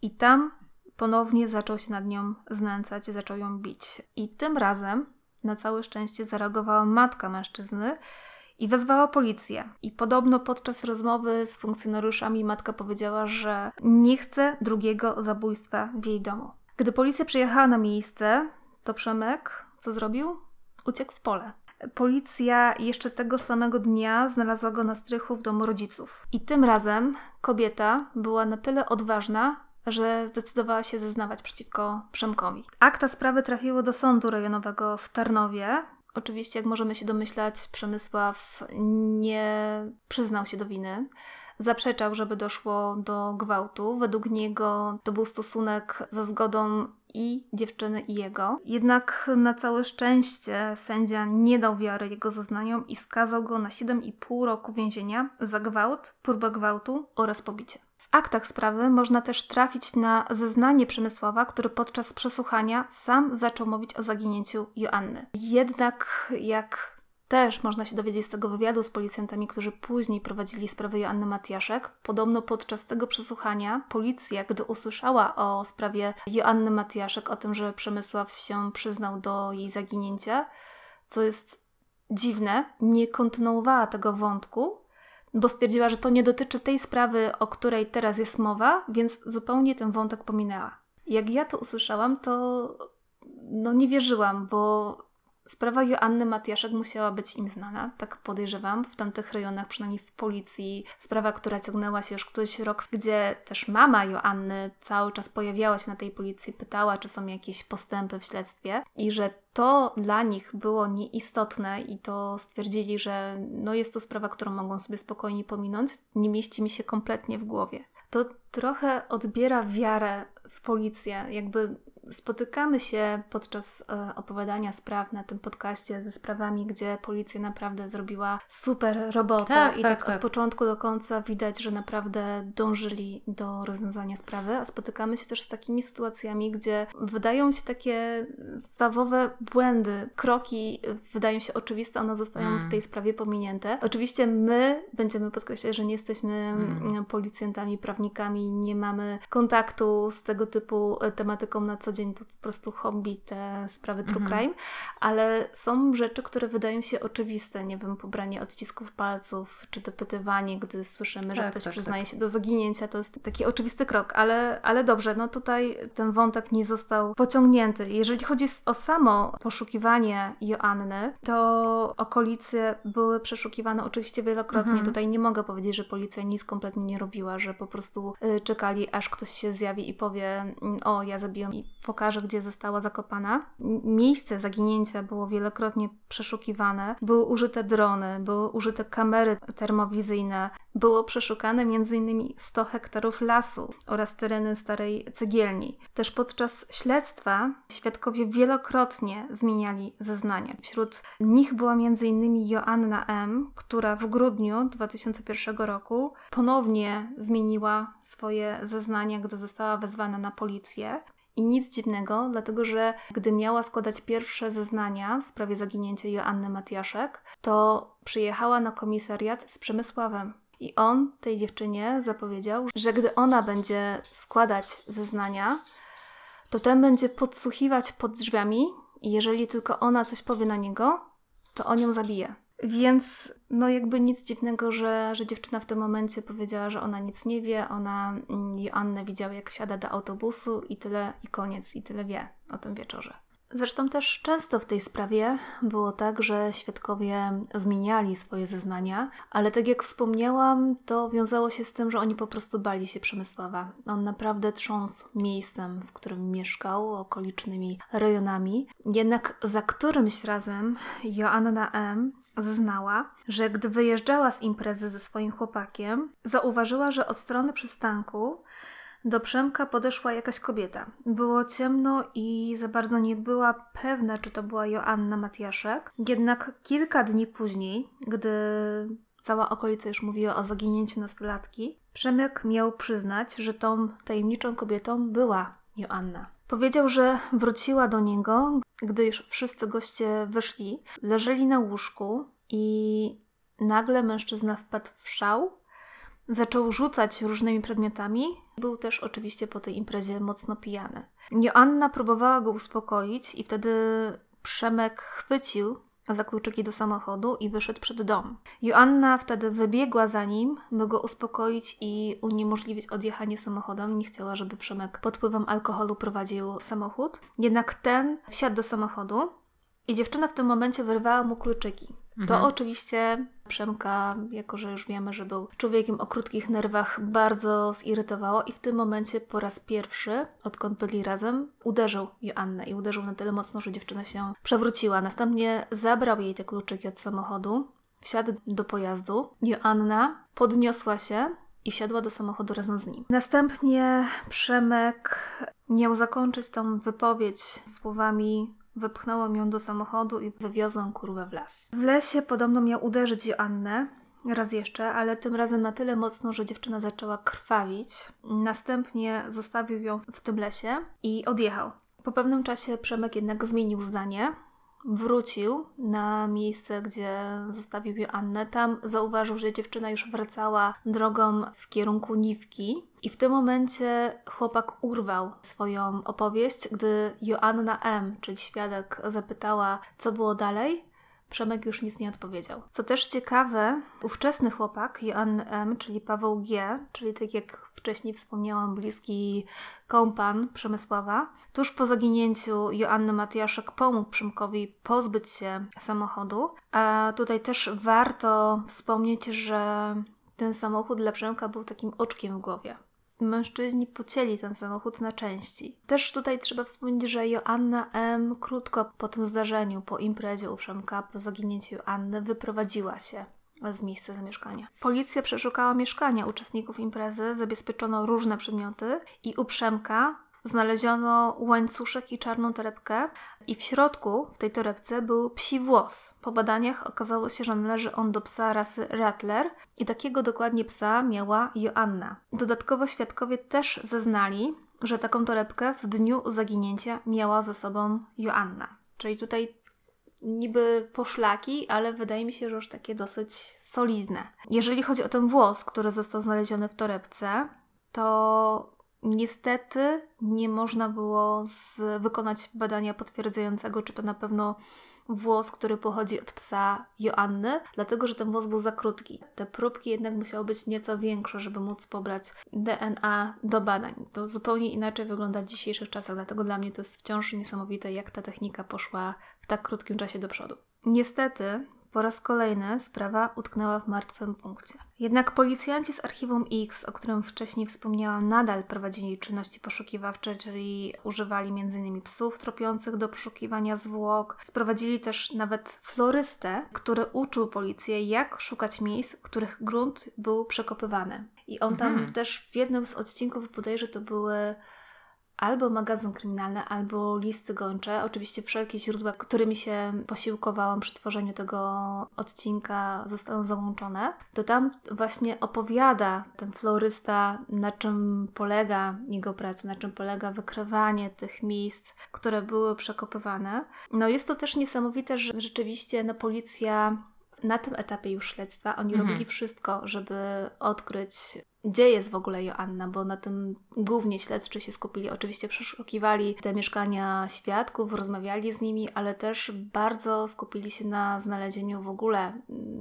i tam ponownie zaczął się nad nią znęcać, zaczął ją bić. I tym razem na całe szczęście zareagowała matka mężczyzny i wezwała policję. I podobno podczas rozmowy z funkcjonariuszami matka powiedziała, że nie chce drugiego zabójstwa w jej domu. Gdy policja przyjechała na miejsce, to Przemek co zrobił? Uciekł w pole. Policja jeszcze tego samego dnia znalazła go na strychu w domu rodziców. I tym razem kobieta była na tyle odważna, że zdecydowała się zeznawać przeciwko Przemkowi. Akta sprawy trafiły do sądu rejonowego w Tarnowie. Oczywiście, jak możemy się domyślać, Przemysław nie przyznał się do winy. Zaprzeczał, żeby doszło do gwałtu. Według niego to był stosunek za zgodą i dziewczyny, i jego. Jednak na całe szczęście sędzia nie dał wiary jego zeznaniom i skazał go na 7,5 roku więzienia za gwałt, próbę gwałtu oraz pobicie. W aktach sprawy można też trafić na zeznanie Przemysława, który podczas przesłuchania sam zaczął mówić o zaginięciu Joanny. Jednak, jak też można się dowiedzieć z tego wywiadu z policjantami, którzy później prowadzili sprawę Joanny Matiaszek, podobno podczas tego przesłuchania policja, gdy usłyszała o sprawie Joanny Matiaszek, o tym, że Przemysław się przyznał do jej zaginięcia, co jest dziwne, nie kontynuowała tego wątku, bo stwierdziła, że to nie dotyczy tej sprawy, o której teraz jest mowa, więc zupełnie ten wątek pominęła. Jak ja to usłyszałam, to no nie wierzyłam, bo Sprawa Joanny Matiaszek musiała być im znana, tak podejrzewam, w tamtych rejonach, przynajmniej w policji. Sprawa, która ciągnęła się już któryś rok, gdzie też mama Joanny cały czas pojawiała się na tej policji, pytała, czy są jakieś postępy w śledztwie i że to dla nich było nieistotne i to stwierdzili, że no jest to sprawa, którą mogą sobie spokojnie pominąć, nie mieści mi się kompletnie w głowie. To trochę odbiera wiarę w policję, jakby spotykamy się podczas e, opowiadania spraw na tym podcaście ze sprawami, gdzie policja naprawdę zrobiła super robotę tak, i tak, tak, tak, od początku do końca widać, że naprawdę dążyli do rozwiązania sprawy, a spotykamy się też z takimi sytuacjami, gdzie wydają się takie stawowe błędy, kroki wydają się oczywiste, one zostają mm. w tej sprawie pominięte. Oczywiście my będziemy podkreślać, że nie jesteśmy mm. policjantami, prawnikami, nie mamy kontaktu z tego typu tematyką na co dzień to po prostu hobby, te sprawy true mhm. crime, ale są rzeczy, które wydają się oczywiste, nie wiem, pobranie odcisków palców, czy dopytywanie, gdy słyszymy, że tak, ktoś tak, przyznaje tak. się do zaginięcia, to jest taki oczywisty krok, ale, ale dobrze, no tutaj ten wątek nie został pociągnięty. Jeżeli chodzi o samo poszukiwanie Joanny, to okolice były przeszukiwane oczywiście wielokrotnie. Mhm. Tutaj nie mogę powiedzieć, że policja nic kompletnie nie robiła, że po prostu y, czekali, aż ktoś się zjawi i powie, mm, o, ja zabiłem i pokaże, gdzie została zakopana. Miejsce zaginięcia było wielokrotnie przeszukiwane. Były użyte drony, były użyte kamery termowizyjne, było przeszukane m.in. 100 hektarów lasu oraz tereny starej cegielni. Też podczas śledztwa świadkowie wielokrotnie zmieniali zeznania. Wśród nich była m.in. Joanna M., która w grudniu 2001 roku ponownie zmieniła swoje zeznania, gdy została wezwana na policję. I nic dziwnego, dlatego że gdy miała składać pierwsze zeznania w sprawie zaginięcia Joanny Matiaszek, to przyjechała na komisariat z Przemysławem. I on tej dziewczynie zapowiedział, że gdy ona będzie składać zeznania, to ten będzie podsłuchiwać pod drzwiami i jeżeli tylko ona coś powie na niego, to on ją zabije. Więc no jakby nic dziwnego, że, że dziewczyna w tym momencie powiedziała, że ona nic nie wie, ona mm, Joannę widziała jak wsiada do autobusu i tyle i koniec i tyle wie o tym wieczorze. Zresztą też często w tej sprawie było tak, że świadkowie zmieniali swoje zeznania, ale tak jak wspomniałam, to wiązało się z tym, że oni po prostu bali się Przemysława. On naprawdę trząsł miejscem, w którym mieszkał, okolicznymi rejonami. Jednak za którymś razem Joanna M. zeznała, że gdy wyjeżdżała z imprezy ze swoim chłopakiem, zauważyła, że od strony przystanku do Przemka podeszła jakaś kobieta. Było ciemno i za bardzo nie była pewna, czy to była Joanna Matiaszek. Jednak kilka dni później, gdy cała okolica już mówiła o zaginięciu nastolatki, Przemek miał przyznać, że tą tajemniczą kobietą była Joanna. Powiedział, że wróciła do niego, gdy już wszyscy goście wyszli, leżeli na łóżku i nagle mężczyzna wpadł w szał Zaczął rzucać różnymi przedmiotami. Był też oczywiście po tej imprezie mocno pijany. Joanna próbowała go uspokoić i wtedy Przemek chwycił za kluczyki do samochodu i wyszedł przed dom. Joanna wtedy wybiegła za nim, by go uspokoić i uniemożliwić odjechanie samochodem. Nie chciała, żeby Przemek pod wpływem alkoholu prowadził samochód. Jednak ten wsiadł do samochodu i dziewczyna w tym momencie wyrwała mu kluczyki. To mhm. oczywiście Przemka, jako że już wiemy, że był człowiekiem o krótkich nerwach, bardzo zirytowało i w tym momencie po raz pierwszy, odkąd byli razem, uderzył Joannę i uderzył na tyle mocno, że dziewczyna się przewróciła. Następnie zabrał jej te kluczyki od samochodu, wsiadł do pojazdu. Joanna podniosła się i wsiadła do samochodu razem z nim. Następnie Przemek miał zakończyć tą wypowiedź słowami Wypchnąłem ją do samochodu i wywiozłem kurwę w las. W lesie podobno miał uderzyć Joannę, raz jeszcze, ale tym razem na tyle mocno, że dziewczyna zaczęła krwawić. Następnie zostawił ją w tym lesie i odjechał. Po pewnym czasie Przemek jednak zmienił zdanie wrócił na miejsce, gdzie zostawił Joannę. Tam zauważył, że dziewczyna już wracała drogą w kierunku Niwki. I w tym momencie chłopak urwał swoją opowieść, gdy Joanna M., czyli świadek, zapytała, co było dalej. Przemek już nic nie odpowiedział. Co też ciekawe, ówczesny chłopak, Joanny M., czyli Paweł G., czyli tak jak wcześniej wspomniałam, bliski kompan Przemysława, tuż po zaginięciu Joanny Matiaszek pomógł Przemkowi pozbyć się samochodu. A tutaj też warto wspomnieć, że ten samochód dla Przemka był takim oczkiem w głowie mężczyźni pocięli ten samochód na części. Też tutaj trzeba wspomnieć, że Joanna M. krótko po tym zdarzeniu, po imprezie u Przemka, po zaginięciu Anny, wyprowadziła się z miejsca zamieszkania. Policja przeszukała mieszkania uczestników imprezy, zabezpieczono różne przedmioty i u Przemka znaleziono łańcuszek i czarną torebkę i w środku, w tej torebce, był psi włos. Po badaniach okazało się, że należy on do psa rasy Rattler i takiego dokładnie psa miała Joanna. Dodatkowo świadkowie też zeznali, że taką torebkę w dniu zaginięcia miała ze sobą Joanna. Czyli tutaj niby poszlaki, ale wydaje mi się, że już takie dosyć solidne. Jeżeli chodzi o ten włos, który został znaleziony w torebce, to Niestety nie można było z, wykonać badania potwierdzającego, czy to na pewno włos, który pochodzi od psa Joanny, dlatego że ten włos był za krótki. Te próbki jednak musiały być nieco większe, żeby móc pobrać DNA do badań. To zupełnie inaczej wygląda w dzisiejszych czasach, dlatego dla mnie to jest wciąż niesamowite, jak ta technika poszła w tak krótkim czasie do przodu. Niestety, po raz kolejny sprawa utknęła w martwym punkcie. Jednak policjanci z archiwum X, o którym wcześniej wspomniałam, nadal prowadzili czynności poszukiwawcze, czyli używali m.in. psów tropiących do poszukiwania zwłok. Sprowadzili też nawet florystę, który uczył policję, jak szukać miejsc, których grunt był przekopywany. I on tam mhm. też w jednym z odcinków bodajże to były albo magazyn kryminalny, albo listy gończe. Oczywiście wszelkie źródła, którymi się posiłkowałam przy tworzeniu tego odcinka zostaną załączone. To tam właśnie opowiada ten florysta, na czym polega jego praca, na czym polega wykrywanie tych miejsc, które były przekopywane. No jest to też niesamowite, że rzeczywiście no, policja na tym etapie już śledztwa oni mhm. robili wszystko, żeby odkryć gdzie jest w ogóle Joanna, bo na tym głównie śledczy się skupili. Oczywiście przeszukiwali te mieszkania świadków, rozmawiali z nimi, ale też bardzo skupili się na znalezieniu w ogóle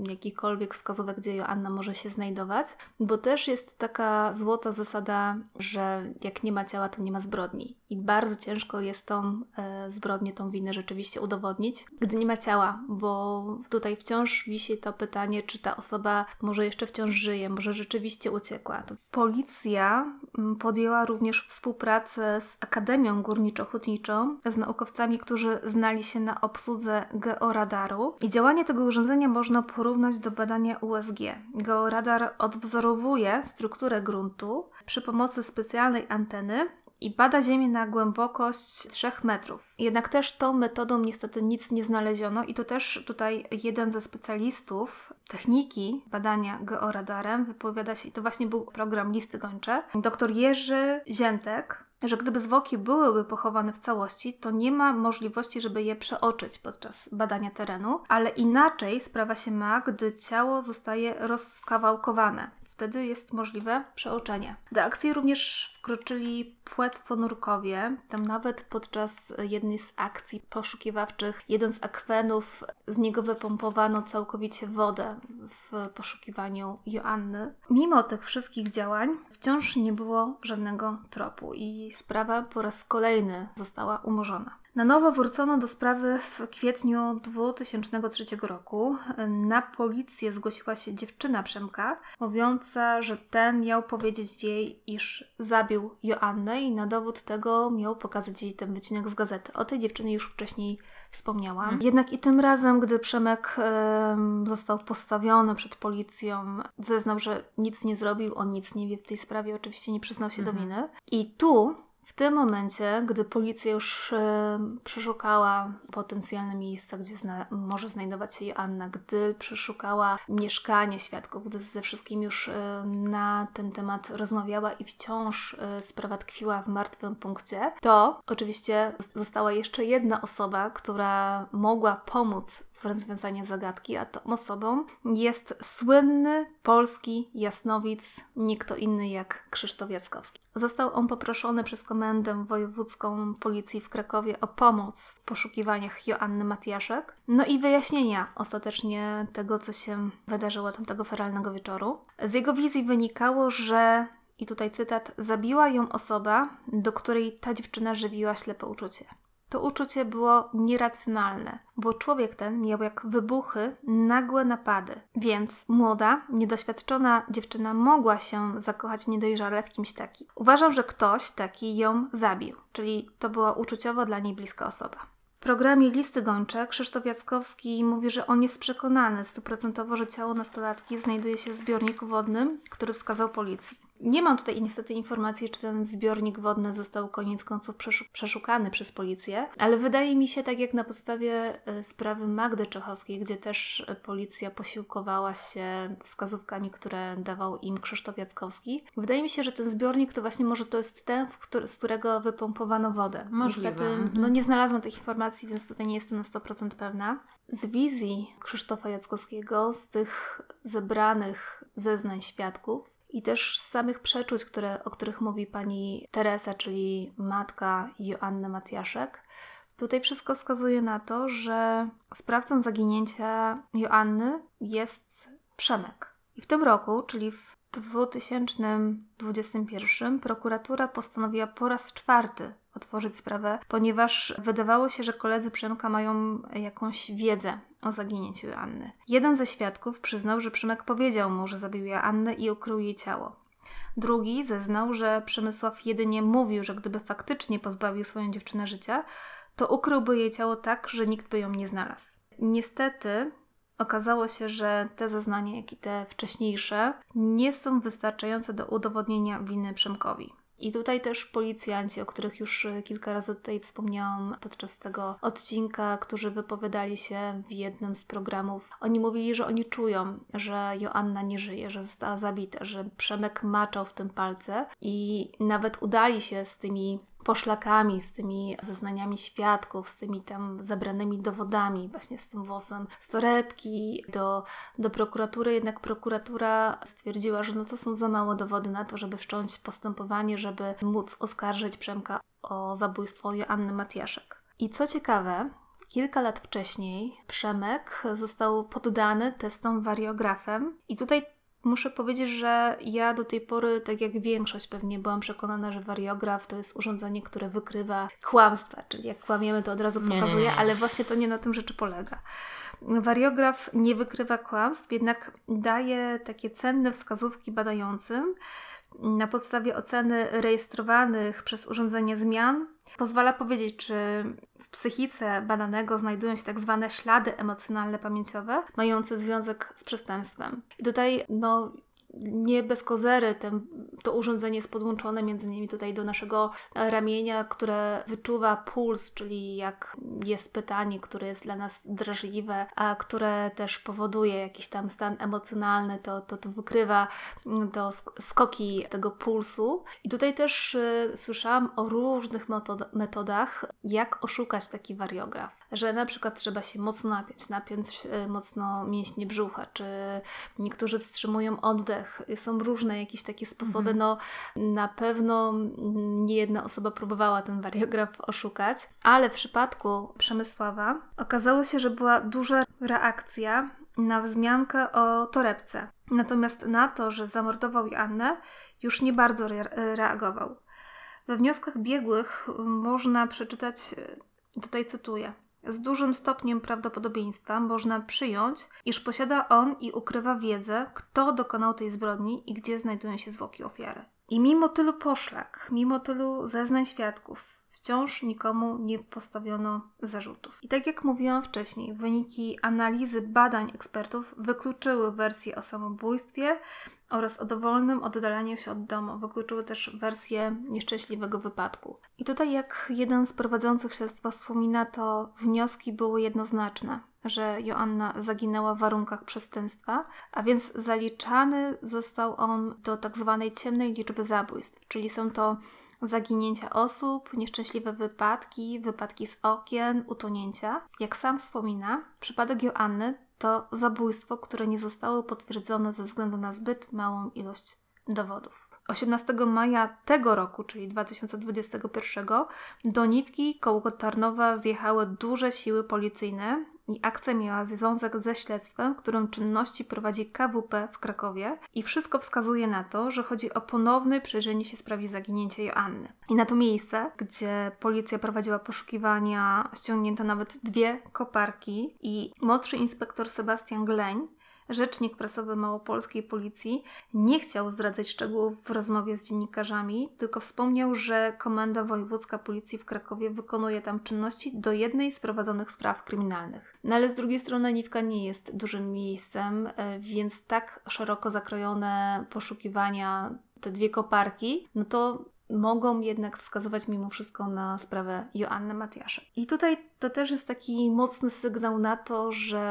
jakichkolwiek wskazówek, gdzie Joanna może się znajdować, bo też jest taka złota zasada, że jak nie ma ciała, to nie ma zbrodni. I bardzo ciężko jest tą e, zbrodnię, tą winę rzeczywiście udowodnić, gdy nie ma ciała, bo tutaj wciąż wisi to pytanie, czy ta osoba może jeszcze wciąż żyje, może rzeczywiście uciekła Policja mm, podjęła również współpracę z Akademią Górniczo-Hutniczą, z naukowcami, którzy znali się na obsłudze georadaru. I działanie tego urządzenia można porównać do badania USG. Georadar odwzorowuje strukturę gruntu przy pomocy specjalnej anteny, i bada Ziemię na głębokość 3 metrów. Jednak też tą metodą niestety nic nie znaleziono i to też tutaj jeden ze specjalistów techniki badania georadarem wypowiada się, i to właśnie był program Listy Gończe, dr Jerzy Ziętek, że gdyby zwłoki byłyby pochowane w całości, to nie ma możliwości, żeby je przeoczyć podczas badania terenu, ale inaczej sprawa się ma, gdy ciało zostaje rozkawałkowane wtedy jest możliwe przeoczenie. Do akcji również wkroczyli płetwonurkowie. Tam nawet podczas jednej z akcji poszukiwawczych jeden z akwenów, z niego wypompowano całkowicie wodę w poszukiwaniu Joanny. Mimo tych wszystkich działań wciąż nie było żadnego tropu i sprawa po raz kolejny została umorzona. Na nowo wrócono do sprawy w kwietniu 2003 roku. Na policję zgłosiła się dziewczyna Przemka, mówiąca, że ten miał powiedzieć jej, iż zabił Joannę i na dowód tego miał pokazać jej ten wycinek z gazety. O tej dziewczynie już wcześniej wspomniałam. Hmm. Jednak i tym razem, gdy Przemek y, został postawiony przed policją, zeznał, że nic nie zrobił, on nic nie wie w tej sprawie, oczywiście nie przyznał się hmm. do winy. I tu w tym momencie, gdy policja już e, przeszukała potencjalne miejsca, gdzie zna może znajdować się Joanna, gdy przeszukała mieszkanie świadków, gdy ze wszystkim już e, na ten temat rozmawiała i wciąż e, sprawa tkwiła w martwym punkcie, to oczywiście została jeszcze jedna osoba, która mogła pomóc rozwiązanie zagadki, a tą osobą jest słynny polski jasnowic, nie kto inny jak Krzysztof Jackowski. Został on poproszony przez Komendę Wojewódzką Policji w Krakowie o pomoc w poszukiwaniach Joanny Matiaszek, no i wyjaśnienia ostatecznie tego, co się wydarzyło tamtego feralnego wieczoru. Z jego wizji wynikało, że i tutaj cytat, zabiła ją osoba, do której ta dziewczyna żywiła ślepe uczucie. To uczucie było nieracjonalne, bo człowiek ten miał jak wybuchy, nagłe napady. Więc młoda, niedoświadczona dziewczyna mogła się zakochać niedojrzale w kimś takim. Uważam, że ktoś taki ją zabił, czyli to była uczuciowo dla niej bliska osoba. W programie Listy Gończe Krzysztof Jackowski mówi, że on jest przekonany stuprocentowo, że ciało nastolatki znajduje się w zbiorniku wodnym, który wskazał policji. Nie mam tutaj niestety informacji, czy ten zbiornik wodny został koniec końców przeszukany przez policję, ale wydaje mi się, tak jak na podstawie e, sprawy Magdy Czechowskiej, gdzie też policja posiłkowała się wskazówkami, które dawał im Krzysztof Jackowski, wydaje mi się, że ten zbiornik to właśnie może to jest ten, z którego wypompowano wodę. Możliwe. Niestety, mhm. no nie znalazłam tych informacji, więc tutaj nie jestem na 100% pewna. Z wizji Krzysztofa Jackowskiego, z tych zebranych zeznań świadków, i też z samych przeczuć, które, o których mówi pani Teresa, czyli matka Joanny Matiaszek, tutaj wszystko wskazuje na to, że sprawcą zaginięcia Joanny jest Przemek. I w tym roku, czyli w 2021, prokuratura postanowiła po raz czwarty otworzyć sprawę, ponieważ wydawało się, że koledzy Przemka mają jakąś wiedzę o zaginięciu Anny. Jeden ze świadków przyznał, że Przemek powiedział mu, że zabił Annę i ukrył jej ciało. Drugi zeznał, że Przemysław jedynie mówił, że gdyby faktycznie pozbawił swoją dziewczynę życia, to ukryłby jej ciało tak, że nikt by ją nie znalazł. Niestety okazało się, że te zeznania, jak i te wcześniejsze, nie są wystarczające do udowodnienia winy Przemkowi. I tutaj też policjanci, o których już e, kilka razy tutaj wspomniałam podczas tego odcinka, którzy wypowiadali się w jednym z programów, oni mówili, że oni czują, że Joanna nie żyje, że została zabita, że Przemek maczał w tym palce i nawet udali się z tymi poszlakami, z tymi zeznaniami świadków, z tymi tam zabranymi dowodami, właśnie z tym włosem z torebki do, do prokuratury, jednak prokuratura stwierdziła, że no to są za mało dowody na to, żeby wszcząć postępowanie, żeby móc oskarżyć Przemka o zabójstwo Joanny Matiaszek. I co ciekawe, Kilka lat wcześniej Przemek został poddany testom wariografem i tutaj Muszę powiedzieć, że ja do tej pory, tak jak większość pewnie, byłam przekonana, że wariograf to jest urządzenie, które wykrywa kłamstwa, czyli jak kłamiemy, to od razu pokazuje, nie, nie, nie. ale właśnie to nie na tym rzeczy polega. Wariograf nie wykrywa kłamstw, jednak daje takie cenne wskazówki badającym, na podstawie oceny rejestrowanych przez urządzenie zmian pozwala powiedzieć, czy w psychice badanego znajdują się tak zwane ślady emocjonalne pamięciowe, mające związek z przestępstwem. I tutaj no, nie bez kozery ten, to urządzenie jest podłączone między innymi tutaj do naszego ramienia, które wyczuwa puls, czyli jak jest pytanie, które jest dla nas drażliwe, a które też powoduje jakiś tam stan emocjonalny, to, to, to wykrywa do skoki tego pulsu. I tutaj też y, słyszałam o różnych metod metodach, jak oszukać taki wariograf. Że na przykład trzeba się mocno napiąć, napiąć y, mocno mięśnie brzucha, czy niektórzy wstrzymują oddech, są różne jakieś takie sposoby. Mhm. No, na pewno nie jedna osoba próbowała ten wariograf oszukać, ale w przypadku Przemysława okazało się, że była duża reakcja na wzmiankę o torebce. Natomiast na to, że zamordował Annę, już nie bardzo re reagował. We wnioskach biegłych można przeczytać, tutaj cytuję, z dużym stopniem prawdopodobieństwa można przyjąć, iż posiada on i ukrywa wiedzę, kto dokonał tej zbrodni i gdzie znajdują się zwłoki ofiary. I mimo tylu poszlak, mimo tylu zeznań świadków, wciąż nikomu nie postawiono zarzutów. I tak jak mówiłam wcześniej, wyniki analizy badań ekspertów wykluczyły wersję o samobójstwie oraz o dowolnym oddalaniu się od domu. Wykluczyły też wersję nieszczęśliwego wypadku. I tutaj, jak jeden z prowadzących śledztwa wspomina, to wnioski były jednoznaczne że Joanna zaginęła w warunkach przestępstwa, a więc zaliczany został on do tak zwanej ciemnej liczby zabójstw, czyli są to Zaginięcia osób, nieszczęśliwe wypadki, wypadki z okien, utonięcia. Jak sam wspomina, przypadek Joanny to zabójstwo, które nie zostało potwierdzone ze względu na zbyt małą ilość dowodów. 18 maja tego roku, czyli 2021, do Niwki koło Tarnowa zjechały duże siły policyjne i akcja miała związek ze śledztwem, którym czynności prowadzi KWP w Krakowie i wszystko wskazuje na to, że chodzi o ponowne przejrzenie się sprawy zaginięcia Joanny. I na to miejsce, gdzie policja prowadziła poszukiwania, ściągnięto nawet dwie koparki i młodszy inspektor Sebastian Gleń Rzecznik prasowy małopolskiej policji nie chciał zdradzać szczegółów w rozmowie z dziennikarzami, tylko wspomniał, że Komenda Wojewódzka Policji w Krakowie wykonuje tam czynności do jednej z prowadzonych spraw kryminalnych. No ale z drugiej strony Niwka nie jest dużym miejscem, e, więc tak szeroko zakrojone poszukiwania te dwie koparki, no to mogą jednak wskazywać mimo wszystko na sprawę Joanny Matiaszek. I tutaj to też jest taki mocny sygnał na to, że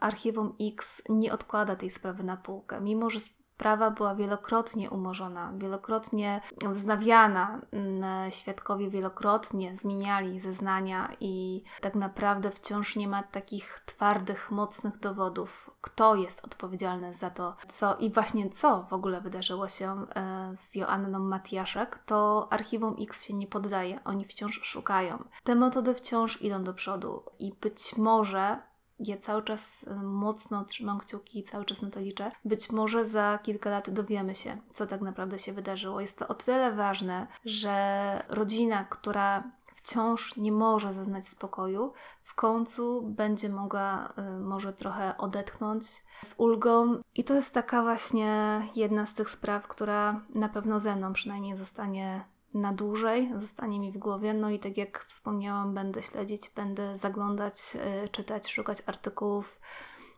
Archiwum X nie odkłada tej sprawy na półkę, mimo że Sprawa była wielokrotnie umorzona, wielokrotnie wznawiana. Mm, świadkowie wielokrotnie zmieniali zeznania i tak naprawdę wciąż nie ma takich twardych, mocnych dowodów, kto jest odpowiedzialny za to, co i właśnie co w ogóle wydarzyło się e, z Joanną Matiaszek, to Archiwum X się nie poddaje. Oni wciąż szukają. Te metody wciąż idą do przodu i być może ja cały czas y, mocno trzymam kciuki i cały czas na to liczę. Być może za kilka lat dowiemy się, co tak naprawdę się wydarzyło. Jest to o tyle ważne, że rodzina, która wciąż nie może zaznać spokoju, w końcu będzie mogła y, może trochę odetchnąć z ulgą. I to jest taka właśnie jedna z tych spraw, która na pewno ze mną przynajmniej zostanie na dłużej, zostanie mi w głowie. No i tak jak wspomniałam, będę śledzić, będę zaglądać, yy, czytać, szukać artykułów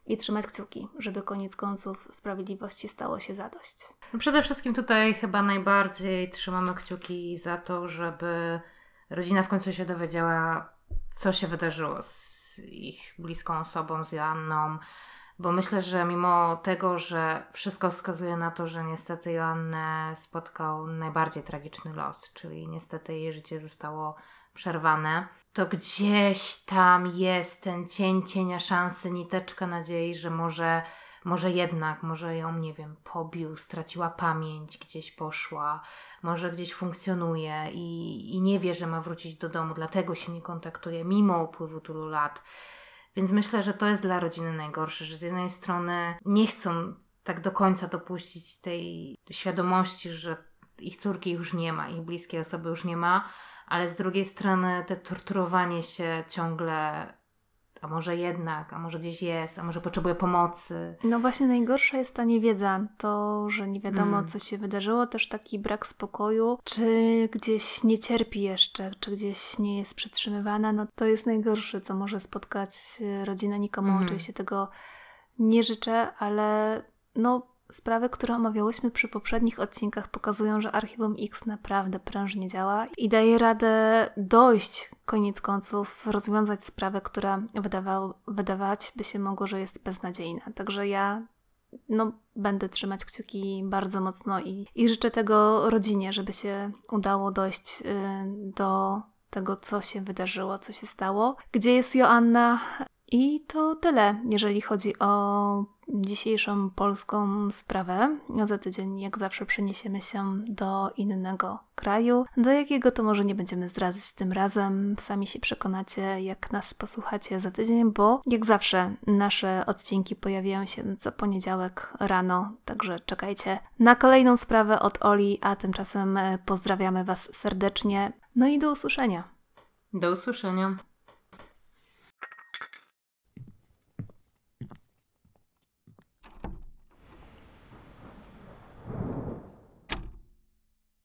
i trzymać kciuki, żeby koniec końców sprawiedliwości stało się zadość. No przede wszystkim tutaj chyba najbardziej trzymamy kciuki za to, żeby rodzina w końcu się dowiedziała, co się wydarzyło z ich bliską osobą, z Joanną, bo myślę, że mimo tego, że wszystko wskazuje na to, że niestety Joannę spotkał najbardziej tragiczny los, czyli niestety jej życie zostało przerwane, to gdzieś tam jest ten cień cienia szansy, niteczka nadziei, że może, może jednak, może ją, nie wiem, pobił, straciła pamięć, gdzieś poszła, może gdzieś funkcjonuje i, i nie wie, że ma wrócić do domu, dlatego się nie kontaktuje mimo upływu tylu lat. Więc myślę, że to jest dla rodziny najgorsze, że z jednej strony nie chcą tak do końca dopuścić tej świadomości, że ich córki już nie ma, ich bliskie osoby już nie ma, ale z drugiej strony te torturowanie się ciągle a może jednak, a może gdzieś jest, a może potrzebuje pomocy. No właśnie najgorsza jest ta niewiedza, to, że nie wiadomo, mm. co się wydarzyło, też taki brak spokoju, czy gdzieś nie cierpi jeszcze, czy gdzieś nie jest przetrzymywana, no to jest najgorsze, co może spotkać rodzinę. Nikomu mm. oczywiście tego nie życzę, ale no Sprawy, które omawiałyśmy przy poprzednich odcinkach, pokazują, że Archiwum X naprawdę prężnie działa i daje radę dojść, koniec końców, rozwiązać sprawę, która wydawał, wydawać by się mogło, że jest beznadziejna. Także ja no, będę trzymać kciuki bardzo mocno i, i życzę tego rodzinie, żeby się udało dojść y, do tego, co się wydarzyło, co się stało. Gdzie jest Joanna? I to tyle, jeżeli chodzi o dzisiejszą polską sprawę. Za tydzień, jak zawsze, przeniesiemy się do innego kraju, do jakiego to może nie będziemy zdradzać tym razem. Sami się przekonacie, jak nas posłuchacie za tydzień, bo jak zawsze nasze odcinki pojawiają się co poniedziałek rano, także czekajcie na kolejną sprawę od Oli, a tymczasem pozdrawiamy Was serdecznie. No i do usłyszenia. Do usłyszenia.